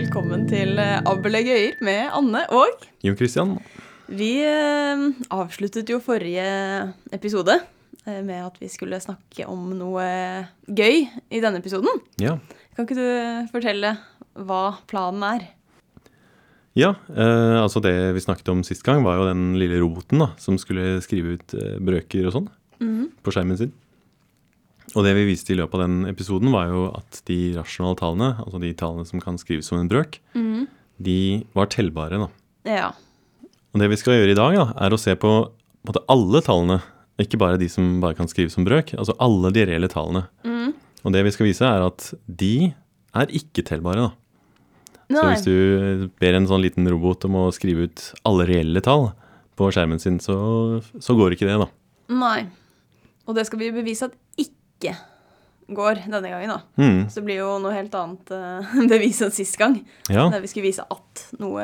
velkommen til eh, Abbelegg øyer med Anne og Jon Christian. Vi eh, avsluttet jo forrige episode eh, med at vi skulle snakke om noe gøy i denne episoden. Ja. Kan ikke du fortelle hva planen er? Ja, eh, altså det vi snakket om sist gang, var jo den lille roboten da, som skulle skrive ut brøker og sånn på skjermen sin. Og det vi viste i løpet av den episoden, var jo at de rasjonale tallene, altså de tallene som kan skrives som en brøk, de var tellbare. da. Ja. Og det vi skal gjøre i dag, da, er å se på, på alle tallene, ikke bare de som bare kan skrives som brøk, altså alle de reelle tallene. Og det vi skal vise, er at de er ikke tellbare. da. Så hvis du ber en sånn liten robot om å skrive ut alle reelle tall på skjermen sin, så, så går ikke det, da. Nei. Og det skal vi bevise at ikke går denne gangen, da. Mm. Så det blir jo noe helt annet uh, bevis enn sist gang. Ja, Der vi skulle vise at noe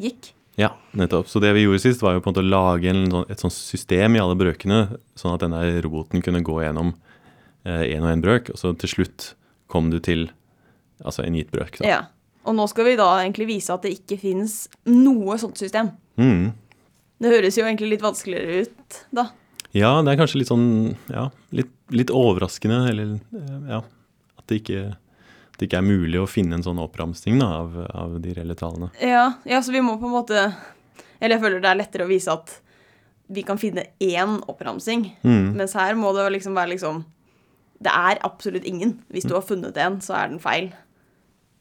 gikk. ja, nettopp. Så det vi gjorde sist, var jo på en måte å lage en, sånn- et sånt system i alle brøkene, sånn at denne roboten kunne gå gjennom én og én brøk, og så til slutt kom du til altså en gitt brøk. Da. Ja. Og nå skal vi da egentlig vise at det ikke finnes noe sånt system. Mm. Det høres jo egentlig litt vanskeligere ut, da. Ja, det er kanskje litt sånn ja, litt, litt overraskende, eller ja, at det ikke, det ikke er mulig å finne en sånn oppramsing da, av, av de reelle tallene. Ja, ja, så vi må på en måte Eller jeg føler det er lettere å vise at vi kan finne én oppramsing, Mm. mens her må det liksom være liksom Det er absolutt ingen. Hvis du har funnet en, så er den feil,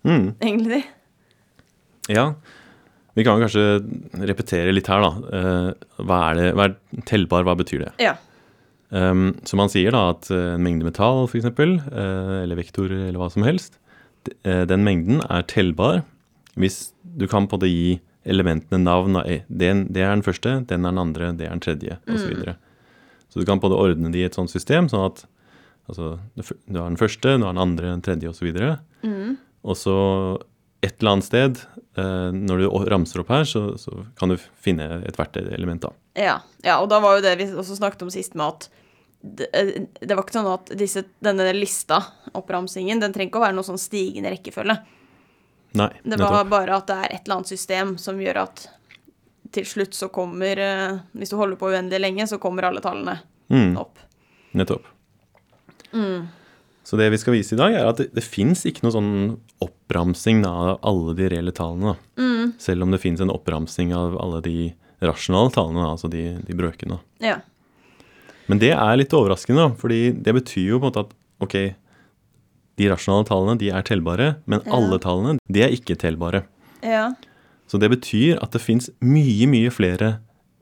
Mm. egentlig. Ja, vi kan kanskje repetere litt her, da. Eh, hva er det, hva er tellbar, hva betyr det? Ja. Um, så man sier da at eh, en mengde metall, f.eks., uh, eller vektorer, eller hva som helst, eh, den mengden er tellbar hvis du kan på det gi elementene navn. av Den, det er den første, den er den andre, det er den tredje, osv. Så, videre. så du kan på det ordne det i et sånt system, sånn at altså, du har den første, du har den andre, den tredje, osv. Og, så og så et eller annet sted, eh, når du ramser opp her, så, så kan du finne ethvert element, da. Ja, ja, og da var jo det vi også snakket om sist med at det, eh, det var ikke sånn at disse, denne lista, oppramsingen, den trenger ikke å være noe sånn stigende rekkefølge. Nei, Det nettopp. var bare at det er et eller annet system som gjør at til slutt så kommer eh, Hvis du holder på uendelig lenge, så kommer alle tallene Mm. opp. Nettopp. Så det vi skal vise i dag, er at det, det fins ikke noe sånn oppramsing av alle de reelle tallene. Da. Selv om det fins en oppramsing av alle de rasjonale tallene, altså de, de brøkene. Ja. Men det er litt overraskende, fordi det betyr jo på en måte at ok, de rasjonale tallene de er tellbare, men Ja. alle tallene de er ikke tellbare. Ja. Så det betyr at det fins mye, mye flere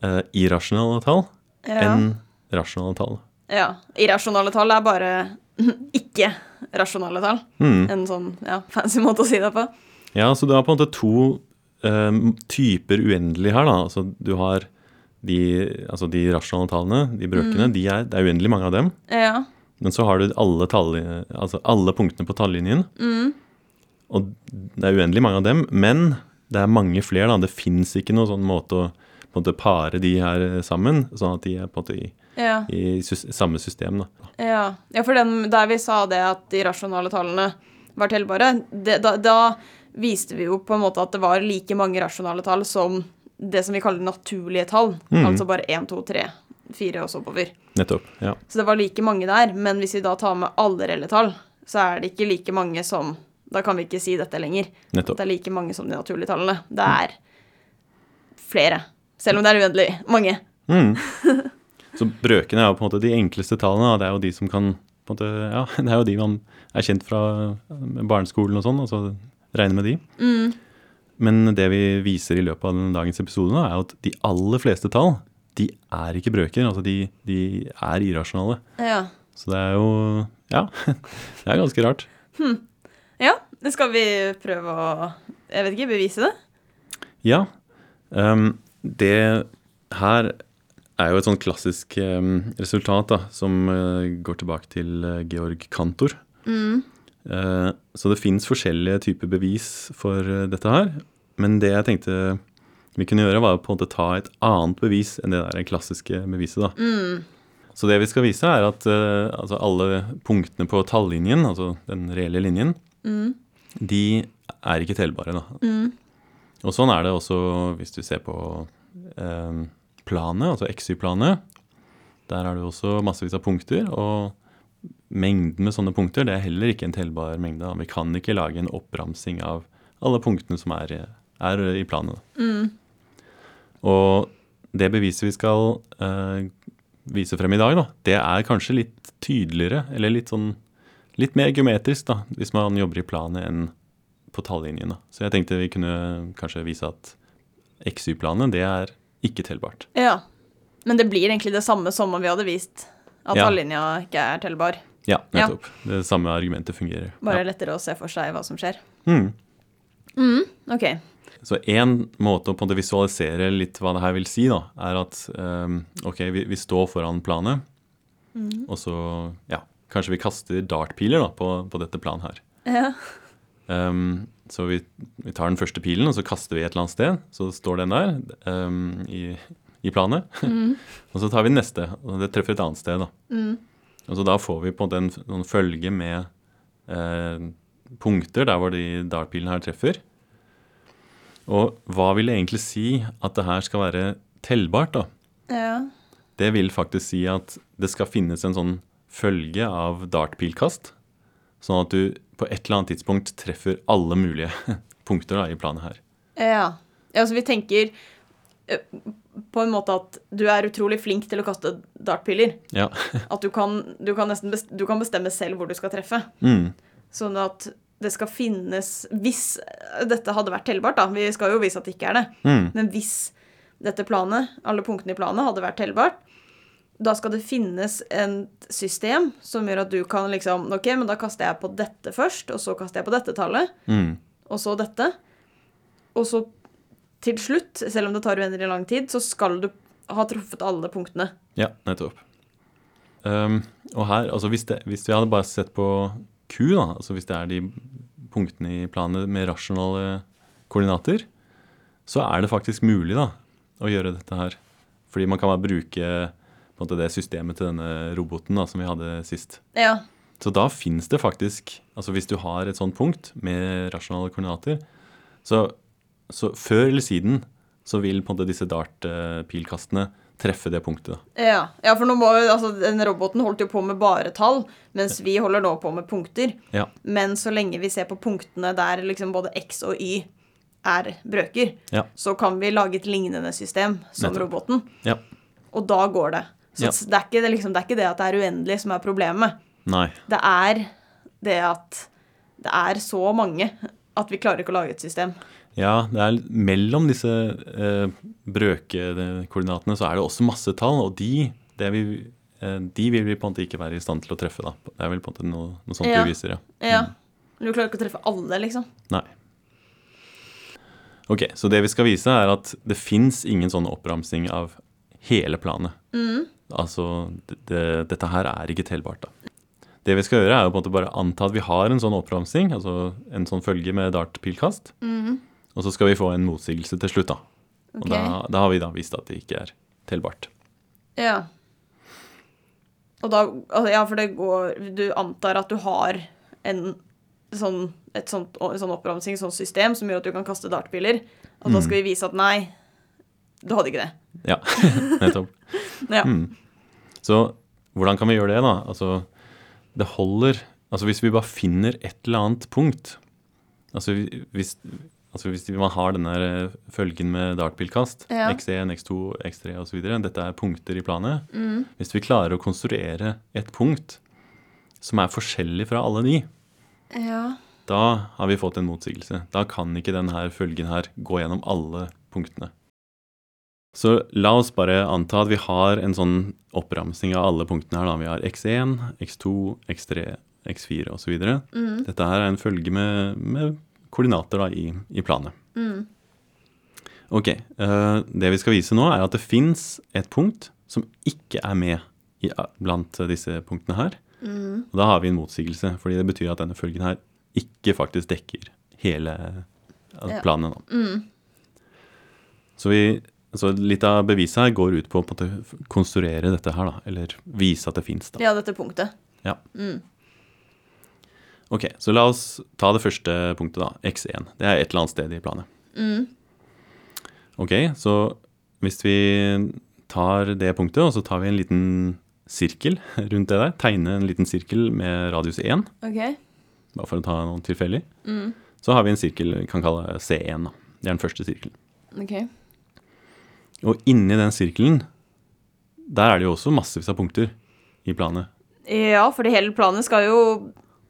eh, irrasjonale tall enn rasjonale tall. ja. Irrasjonale tall er bare ikke-rasjonale tall. Mm. En sånn ja, fancy måte å si det på. Ja, så du har på en måte to eh, typer uendelig her, da. Altså du har de, altså de rasjonale tallene, de brøkene, de er, det er uendelig mange av dem. Ja. Men så har du alle, tall, altså alle punktene på tallinjen. Og det er uendelig mange av dem, men det er mange flere. da. Det fins ikke noen sånn måte å måte pare de her sammen, sånn at de er på en måte i, Ja. i i samme system. da. Ja, ja for den, der vi sa det at de rasjonale tallene var tellbare, det, da, da viste vi jo på en måte at det var like mange rasjonale tall som det som vi kaller naturlige tall. Altså bare 1, 2, 3, 4 og så oppover. Nettopp. ja. Så det var like mange der, men hvis vi da tar med alle reelle tall, så er det ikke like mange som Da kan vi ikke si dette lenger. Nettopp. Det er like mange som de naturlige tallene. Det er flere. Selv om det er uendelig mange. Mm. Så brøkene er jo på en måte de enkleste tallene. Det er jo de som kan på en måte, Ja, det er jo de man er kjent fra eh, barneskolen og sånn, og så regne med de. Men det vi viser i løpet av den dagens episode, nå, er at de aller fleste tall de er ikke brøker. Altså de, de er irrasjonale. Ja. Så det er jo Ja, det er ganske rart. ja, det skal vi prøve å Jeg vet ikke, bevise det? Ja. Um, det her er jo et sånn klassisk ehm, resultat da, som eh, går tilbake til eh, Georg Kantor. Eh, så det fins forskjellige typer bevis for eh, dette her. Men det jeg tenkte vi kunne gjøre, var på en måte ta et annet bevis enn det der klassiske beviset. da. Så det vi skal vise, er at eh, altså alle punktene på tallinjen, altså den reelle linjen, de er ikke tellbare. Da. Og sånn er det også hvis du ser på eh, planet, altså XY-planet. Der er det også massevis av punkter, og mengden med sånne punkter det er heller ikke en tellbar mengde. Vi kan ikke lage en oppramsing av alle punktene som er, er i planet. Mm. Og det beviset vi skal uh, vise frem i dag, da, det er kanskje litt tydeligere, eller litt sånn litt mer geometrisk, da, hvis man jobber i planet enn på tallinjen. Så jeg tenkte vi kunne kanskje vise at XY-planet, det er ikke tellbart. Ja. Men det blir egentlig det samme som om vi hadde vist at Ja. halvlinja ikke er tellbar. Ja, nettopp. Det samme argumentet fungerer. Bare Ja. lettere å se for seg hva som skjer. Mm. OK. Så én måte å på en måte visualisere litt hva det her vil si, da, er at um, ok, vi, vi står foran planet, og så ja, kanskje vi kaster dartpiler da, på, på dette planet her. Ja. Ehm, så vi, vi tar den første pilen, og så kaster vi et eller annet sted. Så står den der um, i, i planet. og så tar vi den neste, og det treffer et annet sted. da. Og så da får vi på en måte en følge med eh, punkter der hvor de dartpilene her treffer. Og hva vil det egentlig si at det her skal være tellbart, da? ja. Det vil faktisk si at det skal finnes en sånn følge av dartpilkast, sånn at du på et eller annet tidspunkt treffer alle mulige punkter da, i planet her. Ja. ja Altså vi tenker eh, på en måte at du er utrolig flink til å kaste dartpiler. Ja. At du kan, du kan nesten best, du kan bestemme selv hvor du skal treffe. Mm. Sånn at det skal finnes Hvis dette hadde vært tellbart, da Vi skal jo vise at det ikke er det. Mm. Men hvis dette planet, alle punktene i planet, hadde vært tellbart, da skal det finnes et system som gjør at du kan liksom Ok, men da kaster jeg på dette først, og så kaster jeg på dette tallet, Mm. og så dette. Og så til slutt, selv om det tar uendelig lang tid, så skal du ha truffet alle punktene. Ja, nettopp. Um, og her, altså hvis, det, hvis vi hadde bare sett på Q, da, altså hvis det er de punktene i planet med rasjonale koordinater, så er det faktisk mulig da, å gjøre dette her. Fordi man kan bare bruke en måte, det systemet til denne roboten da, som vi hadde sist. Ja. Så da finnes det faktisk, altså hvis du har et sånt punkt med rasjonale koordinater, så, så før eller siden så vil på en måte disse dart-pilkastene treffe det punktet. Ja, ja for nå må jo, altså, den roboten holdt jo på med bare tall, mens vi holder nå på med punkter. Ja, Men så lenge vi ser på punktene der liksom både X og Y er brøker, ja, så kan vi lage et lignende system som Nettopp. roboten. ja. Og da går det. Så Ja. det, er ikke, det, liksom, det er ikke det at det er uendelig som er problemet. Nei. Det er det at det er så mange at vi klarer ikke å lage et system. Ja, det er mellom disse eh, brøkekoordinatene så er det også masse tall, og de, det vi, eh, de vil vi på en måte ikke være i stand til å treffe. da. Det er vel på en måte noe, noe sånt Ja. du viser, ja. Ja. Du klarer ikke å treffe alle, liksom. Nei. Ok, så det vi skal vise er at det fins ingen sånn oppramsing av hele planet. Altså, det, det, dette her er ikke tellbart, da. Det vi skal gjøre, er jo på en måte bare anta at vi har en sånn oppramsing, altså en sånn følge med dartpilkast, og så skal vi få en motsigelse til slutt, da. Og da, da har vi da vist at det ikke er tellbart. Ja. Og da altså, Ja, for det går Du antar at du har en sånn, et sånt, en sånn oppramsing, sånt system, som gjør at du kan kaste dartpiler. Og da skal vi vise at nei, du hadde ikke det. Ja, nettopp. Ja. Mm. Så hvordan kan vi gjøre det, da? Altså, det holder Altså hvis vi bare finner et eller annet punkt Altså hvis, altså hvis man har denne følgen med dartpilkast, Ja. X1, X2, X3 osv. Dette er punkter i planet. Hvis vi klarer å konstruere et punkt som er forskjellig fra alle de, ja. da har vi fått en motsigelse. Da kan ikke denne følgen her gå gjennom alle punktene. Så la oss bare anta at vi har en sånn oppramsing av alle punktene her. Da. Vi har X1, X2, X3, X4 osv. Mm. Dette her er en følge med, med koordinater da, i, i planet. Mm. Ok, Uh, Det vi skal vise nå, er at det fins et punkt som ikke er med i, blant disse punktene her. Mm. Og da har vi en motsigelse, fordi det betyr at denne følgen her ikke faktisk dekker hele planen. Ja. planen. Mm. Så, vi, så litt av beviset her går ut på å konstruere dette her, da. Eller vise at det fins, da. ja, dette punktet. Ja. Mm. Ok, så la oss ta det første punktet, da. X1. Det er et eller annet sted i planet. Mm. Ok, så hvis vi tar det punktet, og så tar vi en liten sirkel rundt det der. Tegne en liten sirkel med radius 1, Okay. bare for å ta noe tilfeldig. Mm. Så har vi en sirkel vi kan kalle C1. da. Det er den første sirkelen. OK. Og inni den sirkelen, der er det jo også massevis av punkter i planet. Ja, fordi hele planen skal jo,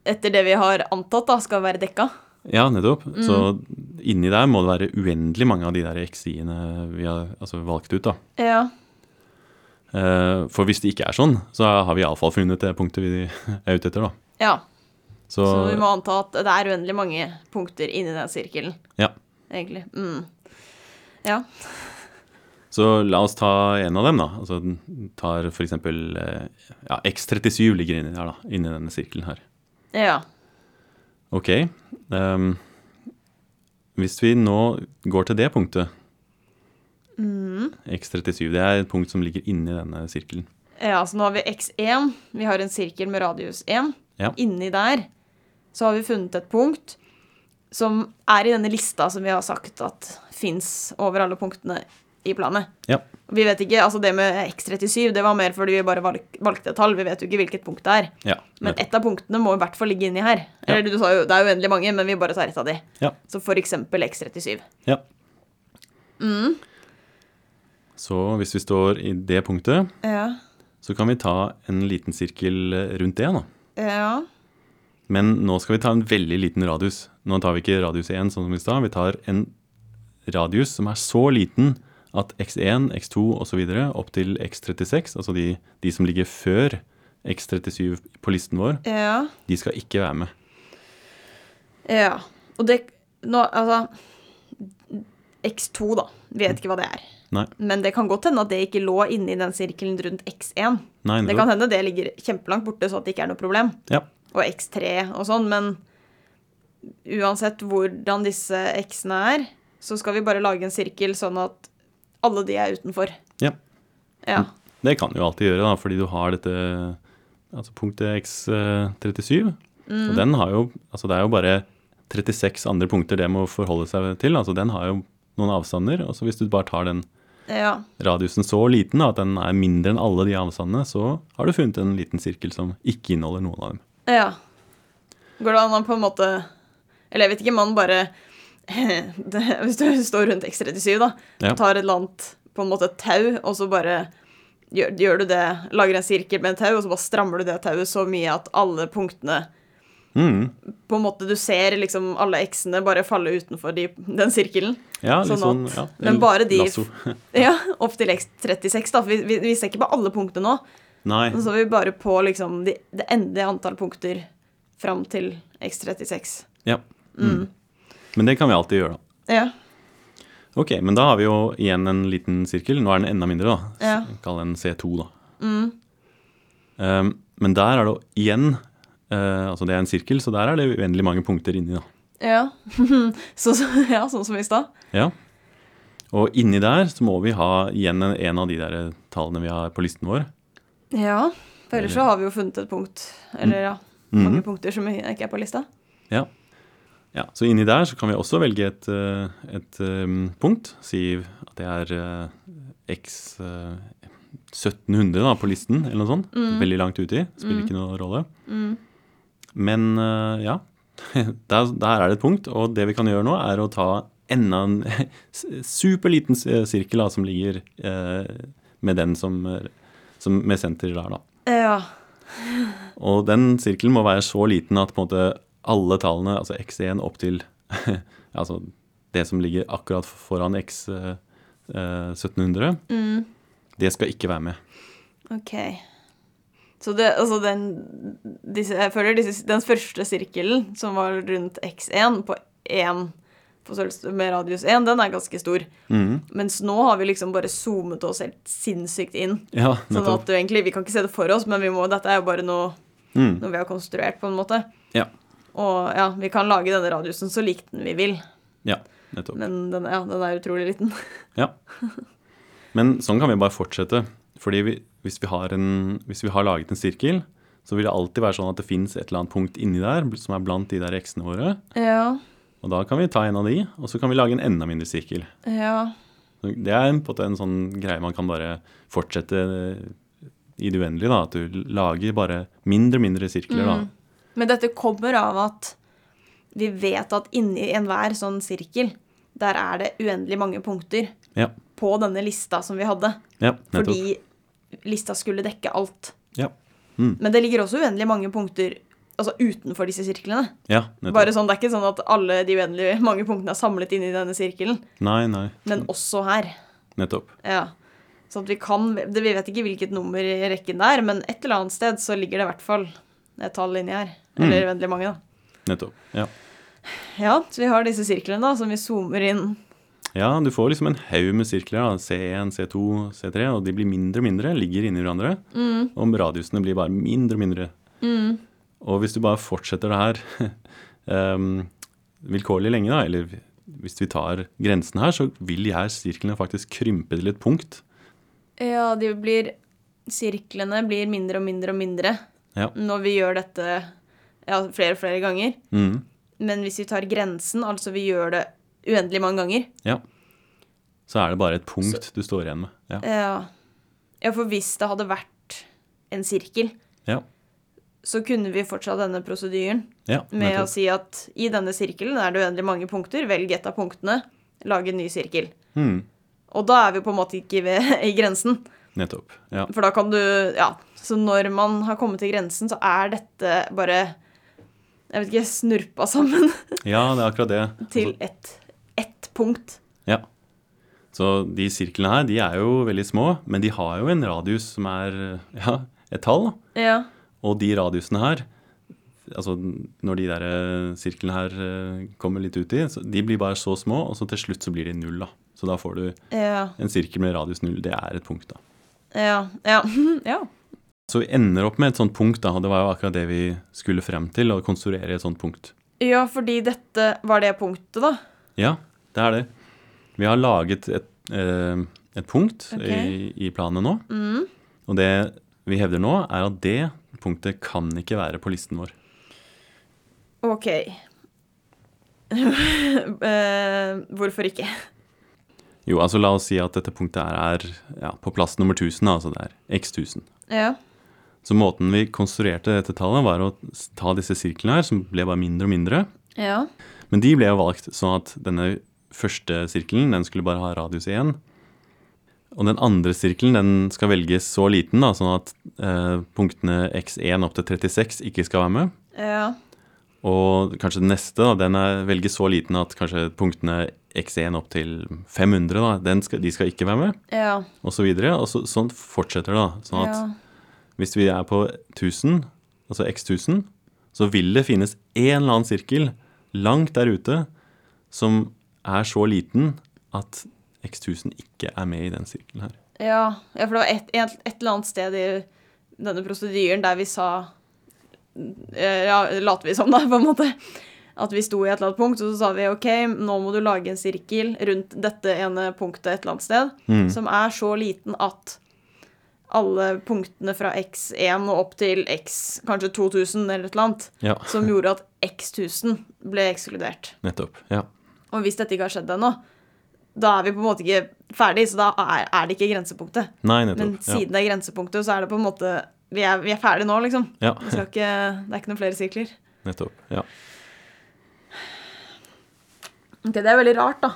etter det vi har antatt, da, skal være dekka. Ja, nettopp. Så inni der må det være uendelig mange av de der XI-ene vi har altså, valgt ut, da. Ja. Eh, For hvis det ikke er sånn, så har vi iallfall funnet det punktet vi er ute etter, da. ja. Så, Så vi må anta at det er uendelig mange punkter inni den sirkelen, ja. egentlig. Mm. Ja. Så la oss ta en av dem, da. Altså den tar eksempel eh, ja, X37 ligger inni der, da. Inni denne sirkelen her. Ja. Ok. Um, hvis vi nå går til det punktet X37, det er et punkt som ligger inni denne sirkelen. Ja, så nå har vi X1. Vi har en sirkel med radius 1. Ja. Inni der så har vi funnet et punkt som er i denne lista som vi har sagt at fins over alle punktene i planet. Ja. Vi vet ikke, altså Det med X37 det var mer fordi vi bare valgte et tall. Vi vet jo ikke hvilket punkt det er. ja Men ett av punktene må i hvert fall ligge inni her. Ja. Du sa jo, Det er uendelig mange, men vi bare tar ett av de. Ja. Så for eksempel X37. ja. Så hvis vi står i det punktet, Ja. så kan vi ta en liten sirkel rundt det. da. Ja. Men nå skal vi ta en veldig liten radius. Nå tar vi ikke radius 1 sånn som i stad. Vi tar en radius som er så liten at x1, x2 osv. opp til x36, altså de, de som ligger før x37 på listen vår, Ja. de skal ikke være med. Ja. Og det nå, Altså X2, da. Vet ikke hva det er. Nei. Men det kan godt hende at det ikke lå inni den sirkelen rundt X1. Nei, Det kan hende det ligger kjempelangt borte, så at det ikke er noe problem. Ja. Og X3 og sånn, men uansett hvordan disse X-ene er, så skal vi bare lage en sirkel sånn at alle de er utenfor. Ja. Ja. Det kan du jo alltid gjøre, da, fordi du har dette altså punktet x37. Og den har jo Altså det er jo bare 36 andre punkter det må forholde seg til. Altså den har jo noen avstander. Og så hvis du bare tar den Ja. radiusen så liten da, at den er mindre enn alle de avstandene, så har du funnet en liten sirkel som ikke inneholder noen av dem. ja. Går det an å på en måte Eller jeg vet ikke, man bare det, Hvis du står rundt X37, da, Ja. tar et eller annet på en måte et tau, og så bare gjør, gjør du det, lager en sirkel med et tau, og så bare strammer du det tauet så mye at alle punktene Mm. på en måte Du ser liksom alle X-ene bare falle utenfor de, den sirkelen. Ja, Sånn sånn, at- ja, men bare de-. Ja, opp til X36, da. Vi, vi, vi ser ikke på alle punktene nå. Nei. Så så vi bare på liksom de, det endelige antall punkter fram til X36. Ja. Mm. Men det kan vi alltid gjøre, da. Ja. Ok, men da har vi jo igjen en liten sirkel. Nå er den enda mindre, da. Ja. Kall den C2, da. Um, men der er det igjen uh, Altså det er en sirkel, så der er det uendelig mange punkter inni, da. Ja. så, ja, sånn som i stad. Ja. Og inni der så må vi ha igjen en, en av de der tallene vi har på listen vår. Ja. For ellers så har vi jo funnet et punkt, eller ja, Mhm. mange punkter som ikke er på lista. Ja. Ja. Så inni der så kan vi også velge et, eh, et um, punkt. Si at det er eh, x eh, 1700 da, på listen, eller noe sånt. Veldig langt uti. Spiller ikke noen rolle. Men eh, ja, der, der er det et punkt. Og det vi kan gjøre nå, er å ta enda en superliten sirkel da, som ligger eh, med den som, eh, som med senter der, da. Ja. Og den sirkelen må være så liten at på en måte alle tallene, altså x1 opp til altså det som ligger akkurat foran x1700, eh, 1700, det skal ikke være med. OK. Så det, altså den disse, Jeg føler disse, den første sirkelen, som var rundt X1 på 1 på størrelse med radius 1, den er ganske stor. Mm. Mens nå har vi liksom bare zoomet oss helt sinnssykt inn. Ja, Sånn at egentlig, Vi kan ikke se det for oss, men vi må, dette er jo bare noe, Mm. noe vi har konstruert, på en måte. Ja. Og ja, vi kan lage denne radiusen så lik den vi vil, ja, nettopp. men den, ja, den er utrolig liten. Ja. Men sånn kan vi bare fortsette. Fordi vi, hvis, vi har en, hvis vi har laget en sirkel, så vil det alltid være sånn at det fins et eller annet punkt inni der som er blant de der x-ene våre. Ja. Og da kan vi ta en av de, og så kan vi lage en enda mindre sirkel. Ja. Det er en, på en sånn greie man kan bare fortsette i det uendelige. da, At du lager bare mindre og mindre sirkler. da. Men dette kommer av at vi vet at inni enhver sånn sirkel, der er det uendelig mange punkter Ja, på denne lista som vi hadde. ja. Fordi lista skulle dekke alt. Ja, Men det ligger også uendelig mange punkter altså utenfor disse sirklene. ja. Bare sånn, Det er ikke sånn at alle de uendelig mange punktene er samlet inn i denne sirkelen, Nei, nei, men også her. nettopp. Ja. Så at vi kan Vi vet ikke hvilket nummer i rekken det er, men et eller annet sted så ligger det i hvert fall et tall inni her. Eller uendelig mange, da. Nettopp. Ja. Ja, så vi har disse sirklene da, som vi zoomer inn. ja, du får liksom en haug med sirkler. da, C1, C2, C3, og de blir mindre og mindre, ligger inni hverandre. Og radiusene blir bare mindre og mindre. Og hvis du bare fortsetter det her um, vilkårlig lenge, da, eller hvis vi tar grensen her, så vil de her sirklene faktisk krympe til et punkt. Ja, de blir Sirklene blir mindre og mindre og mindre Ja. når vi gjør dette ja, flere og flere ganger. Mm. Men hvis vi tar grensen, altså vi gjør det uendelig mange ganger Ja. Så er det bare et punkt du står igjen med. Ja. Ja, ja for hvis det hadde vært en sirkel, Ja. så kunne vi fortsatt denne prosedyren ja med å si at i denne sirkelen er det uendelig mange punkter, velg ett av punktene, lage en ny sirkel. Mm. Og da er vi på en måte ikke ved, i grensen. Nettopp. Ja. For da kan du Ja. Så når man har kommet til grensen, så er dette bare Jeg vet ikke snurpa sammen ja, det er akkurat det. til Altså, ett et punkt. ja. Så de sirklene her, de er jo veldig små, men de har jo en radius som er ja, et tall. Ja. Og de radiusene her, altså når de der eh, sirklene her eh, kommer litt uti, de blir bare så små, og så til slutt så blir de null, da. Så da får du Ja. en sirkel med radius null. Det er et punkt, da. Ja. Ja. ja. Så vi ender opp med et sånt punkt, da. Det var jo akkurat det vi skulle frem til, å konstruere et sånt punkt. ja, fordi dette var det punktet, da. Ja, det er det. Vi har laget et, eh, et punkt okay. i, i planen nå. Mm. Og det vi hevder nå, er at det punktet kan ikke være på listen vår. OK. eh, hvorfor ikke? Jo, altså la oss si at dette punktet er, er ja, på plass nummer 1000, altså det er x 1000. Ja. Så måten vi konstruerte dette tallet, var å ta disse sirklene her, som ble bare mindre og mindre. Ja. Men de ble jo valgt sånn at denne første sirkelen, den skulle bare ha radius 1. Og den andre sirkelen, den skal velges så liten, da, sånn at eh, punktene x1 opp til 36 ikke skal være med. Ja. Og kanskje den neste, da, den er velges så liten at kanskje punktene x1 opp til 500, da, den skal, de skal ikke være med, Ja. og så videre. Og så, sånn fortsetter det, da. Sånn at ja. Hvis vi er på 1000, altså x 1000, så vil det finnes en eller annen sirkel langt der ute som er så liten at x 1000 ikke er med i den sirkelen her. Ja, ja, for det var et, et, et eller annet sted i denne prosedyren der vi sa eh, Ja, later vi som, da, på en måte. At vi sto i et eller annet punkt, og så sa vi OK, nå må du lage en sirkel rundt dette ene punktet et eller annet sted, Mm. som er så liten at alle punktene fra x1 og opp til x kanskje 2000 eller et eller annet, Ja, som gjorde at x1000 ble ekskludert. nettopp. Ja, Og hvis dette ikke har skjedd ennå, da er vi på en måte ikke ferdig, så da er, er det ikke grensepunktet. Nei, Men siden Ja. det er grensepunktet, så er det på en måte Vi er, vi er ferdige nå, liksom. ja, ikke, det er ikke noen flere sirkler. nettopp. Ja. Ok, Det er veldig rart, da.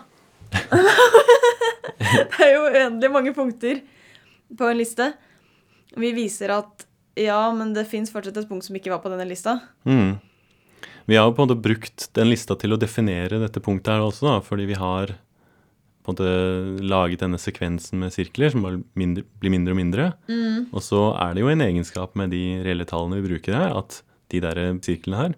det er jo uendelig mange punkter på en liste. Vi viser at ja, men det fins fortsatt et punkt som ikke var på denne lista. Mm. Vi har jo på en måte brukt den lista til å definere dette punktet her også, da, fordi vi har på en måte laget denne sekvensen med sirkler som bare mindre, blir mindre og mindre. Og så er det jo en egenskap med de reelle tallene vi bruker her, at de der sirklene her,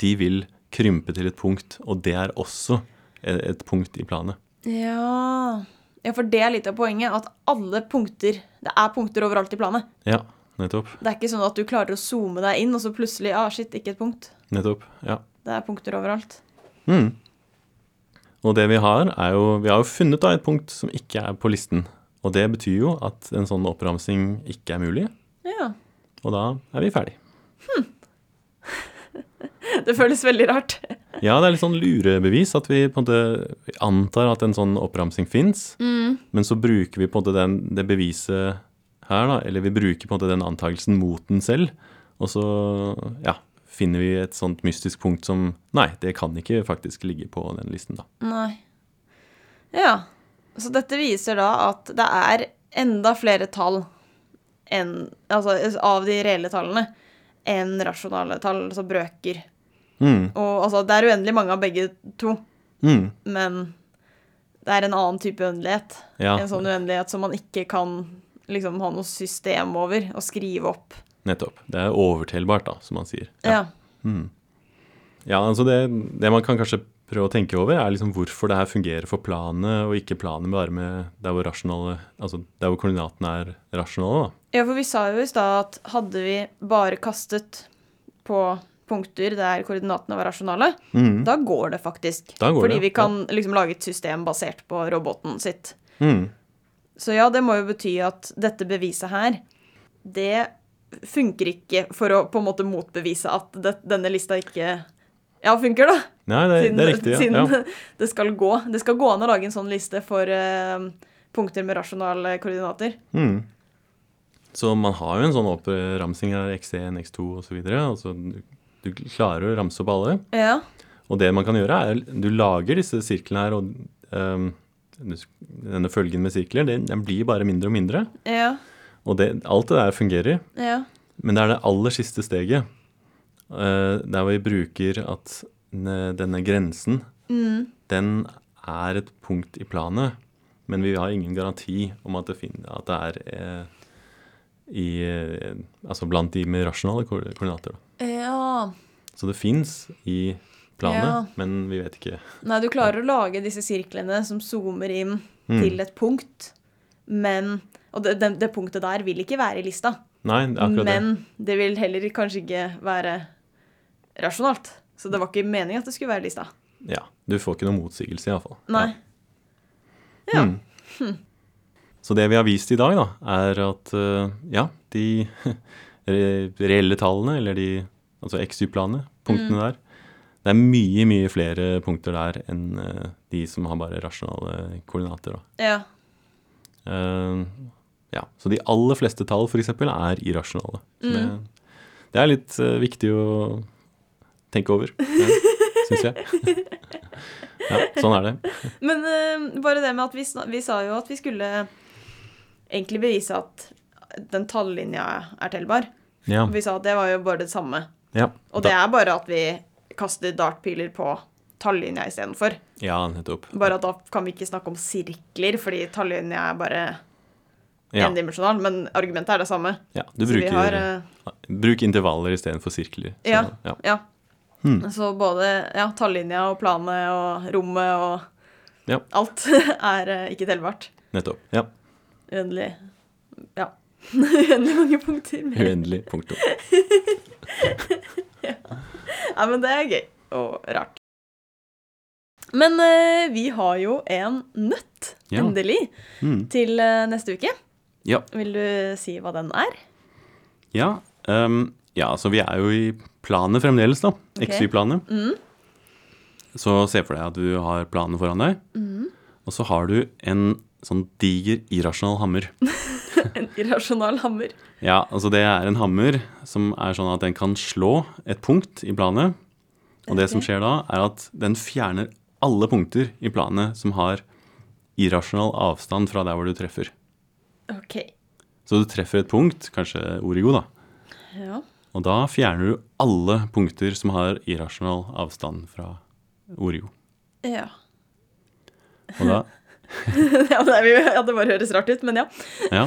de vil krympe til et punkt, og det er også et, et punkt i planet. Ja. Ja, for det er litt av poenget. At alle punkter Det er punkter overalt i planet. Ja, nettopp. Det er ikke sånn at du klarer å zoome deg inn, og så plutselig Ah, shit, ikke et punkt. Nettopp. Ja. Det er punkter overalt. Mm. Og det vi har, er jo Vi har jo funnet da et punkt som ikke er på listen. Og det betyr jo at en sånn oppramsing ikke er mulig, Ja. og da er vi ferdig. Det føles veldig rart. Ja, det er litt sånn lurebevis at vi på en måte antar at en sånn oppramsing fins, men så bruker vi på en måte den, det beviset her, da, eller vi bruker på en måte den antakelsen mot den selv, og så ja, finner vi et sånt mystisk punkt som Nei, det kan ikke faktisk ligge på den listen, da. Nei. Ja. Så dette viser da at det er enda flere tall enn Altså av de reelle tallene enn rasjonale tall, altså brøker. Mm, Og altså, det er uendelig mange av begge to, mm, men det er en annen type uendelighet. ja, En sånn uendelighet som man ikke kan liksom ha noe system over og skrive opp. nettopp. Det er overtelbart, da, som man sier. Ja. Mm. Ja, altså det, det man kan kanskje prøve å tenke over, er liksom hvorfor det her fungerer for planet, og ikke planet bare med der hvor, rasjonale, altså der hvor koordinatene er rasjonale. da. Ja, for vi sa jo i stad at hadde vi bare kastet på punkter der koordinatene var rasjonale, Mm. da går det faktisk. Går Fordi det, vi kan liksom lage et system basert på roboten sitt. Mm. Så ja, det må jo bety at dette beviset her, det funker ikke for å på en måte motbevise at det, denne lista ikke ja, funker, da. Nei, det, det er riktig. siden Ja. ja. det skal gå. Det skal gå an å lage en sånn liste for uh, punkter med rasjonale koordinater. Mm. Så man har jo en sånn oppramsing av X1, X2 osv. Altså, du, du klarer å ramse opp alle. Ja. Og det man kan gjøre, er du lager disse sirklene her, og um, denne følgen med sirkler, den, den blir bare mindre og mindre. Ja. Og det, alt det der fungerer. Ja. Men det er det aller siste steget. uh, der vi bruker at denne grensen, Mm. den er et punkt i planet. Men vi har ingen garanti om at det, at det er eh, i, eh, altså blant de med rasjonale ko- koordinater. Da. Ja. Så det fins i planene, Ja. men vi vet ikke. Nei, du klarer å lage disse sirklene som zoomer inn Mm. til et punkt, men Og det, det, det punktet der vil ikke være i lista. Nei, det er akkurat det. Men det vil heller kanskje ikke være rasjonalt. Så det var ikke meningen at det skulle være i lista. Ja, Du får ikke noen motsigelse, iallfall. Nei. Ja. Mm. Så det vi har vist i dag, da, er at eh, ja, de reelle tallene, eller de altså XY-planene, punktene Mm. der, det er mye, mye flere punkter der enn eh, de som har bare rasjonale koordinater. Da. Ja. Uh, ja, Så de aller fleste tall, f.eks., er irrasjonale. Mm. det, det er litt uh, viktig å tenke over, syns jeg. ja, sånn er det. Men uh, bare det med at vi, vi sa jo at vi skulle egentlig bevise at den tallinja er tellbar. Ja, Vi sa at det var jo bare det samme. ja, Og det er bare at vi kaster dartpiler på tallinja istedenfor. ja nettopp. Bare at da kan vi ikke snakke om sirkler, fordi tallinja er bare Ja, endimensjonal. Men argumentet er det samme. ja, du bruker har uh, Bruk intervaller istedenfor sirkler. Så, Ja. ja. Ja. Hmm. Så både ja, tallinja og planet og rommet og Ja. alt er uh, ikke tellbart. Nettopp. Ja. Uendelig Ja. Uendelig mange punkter. med- Uendelig. Punktum. Ja, men det er gøy og rart. Men uh, vi har jo en nøtt, Ja. endelig, Mm. til uh, neste uke. Ja. Vil du si hva den er? Ja, Um, ja, så vi er jo i planet fremdeles, da. Okay. XY-planet. Mm. Så se for deg at du har planen foran deg, Mm. og så har du en sånn diger, irrasjonal hammer. En irrasjonal hammer. Ja, altså det er en hammer som er sånn at den kan slå et punkt i planet. Og det som skjer da, er at den fjerner alle punkter i planet som har irrasjonal avstand fra der hvor du treffer. OK. Så du treffer et punkt, kanskje origo, da. Ja. Og da fjerner du alle punkter som har irrasjonal avstand fra origo. Ja. Og da, ja, det, bare høres rart ut, men ja. ja.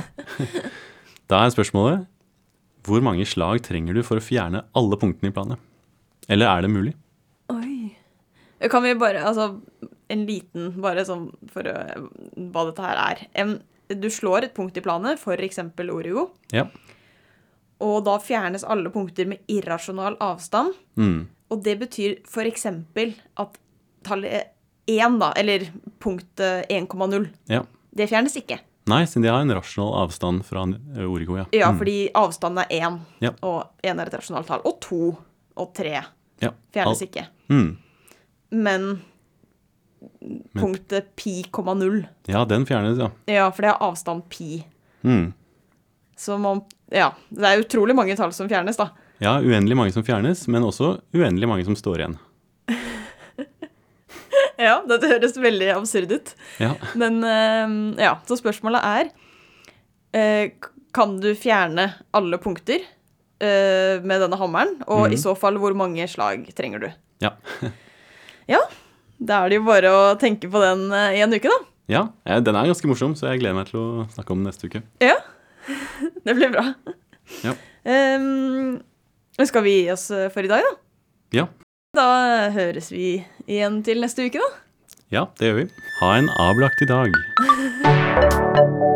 Da er spørsmålet hvor mange slag trenger du for å fjerne alle punktene i planet? Eller er det mulig? Oi. Kan vi bare Altså, en liten, bare sånn for å, hva dette her er. En, du slår et punkt i planet, f.eks. Origo, Ja. og da fjernes alle punkter med irrasjonal avstand. Mm. Og det betyr f.eks. at tallet 1, da, eller punkt 1,0, Ja. det fjernes ikke. Nei, siden de har en rasjonal avstand fra eh, origo, ja. Ja, Mm. fordi avstanden er 1, Ja. og 1 er et rasjonalt tall. Og 2 og 3 ja. fjernes Al- ikke. Mm. Men punktet pi, komma Ja, den fjernes, ja. Ja, for det er avstand pi. Mm. Så man Ja. Det er utrolig mange tall som fjernes, da. Ja, uendelig mange som fjernes, men også uendelig mange som står igjen. Ja, dette høres veldig absurd ut. Ja. Men eh, ja, så spørsmålet er eh, Kan du fjerne alle punkter eh, med denne hammeren? Og i så fall, hvor mange slag trenger du? Ja. Ja, da er det jo bare å tenke på den i en uke, da. ja, den er ganske morsom, så jeg gleder meg til å snakke om den neste uke. Ja, det blir bra. Ja. Um, skal vi gi oss for i dag, da? Ja. Da høres vi igjen til neste uke, da. Ja, det gjør vi. Ha en avlagt i dag.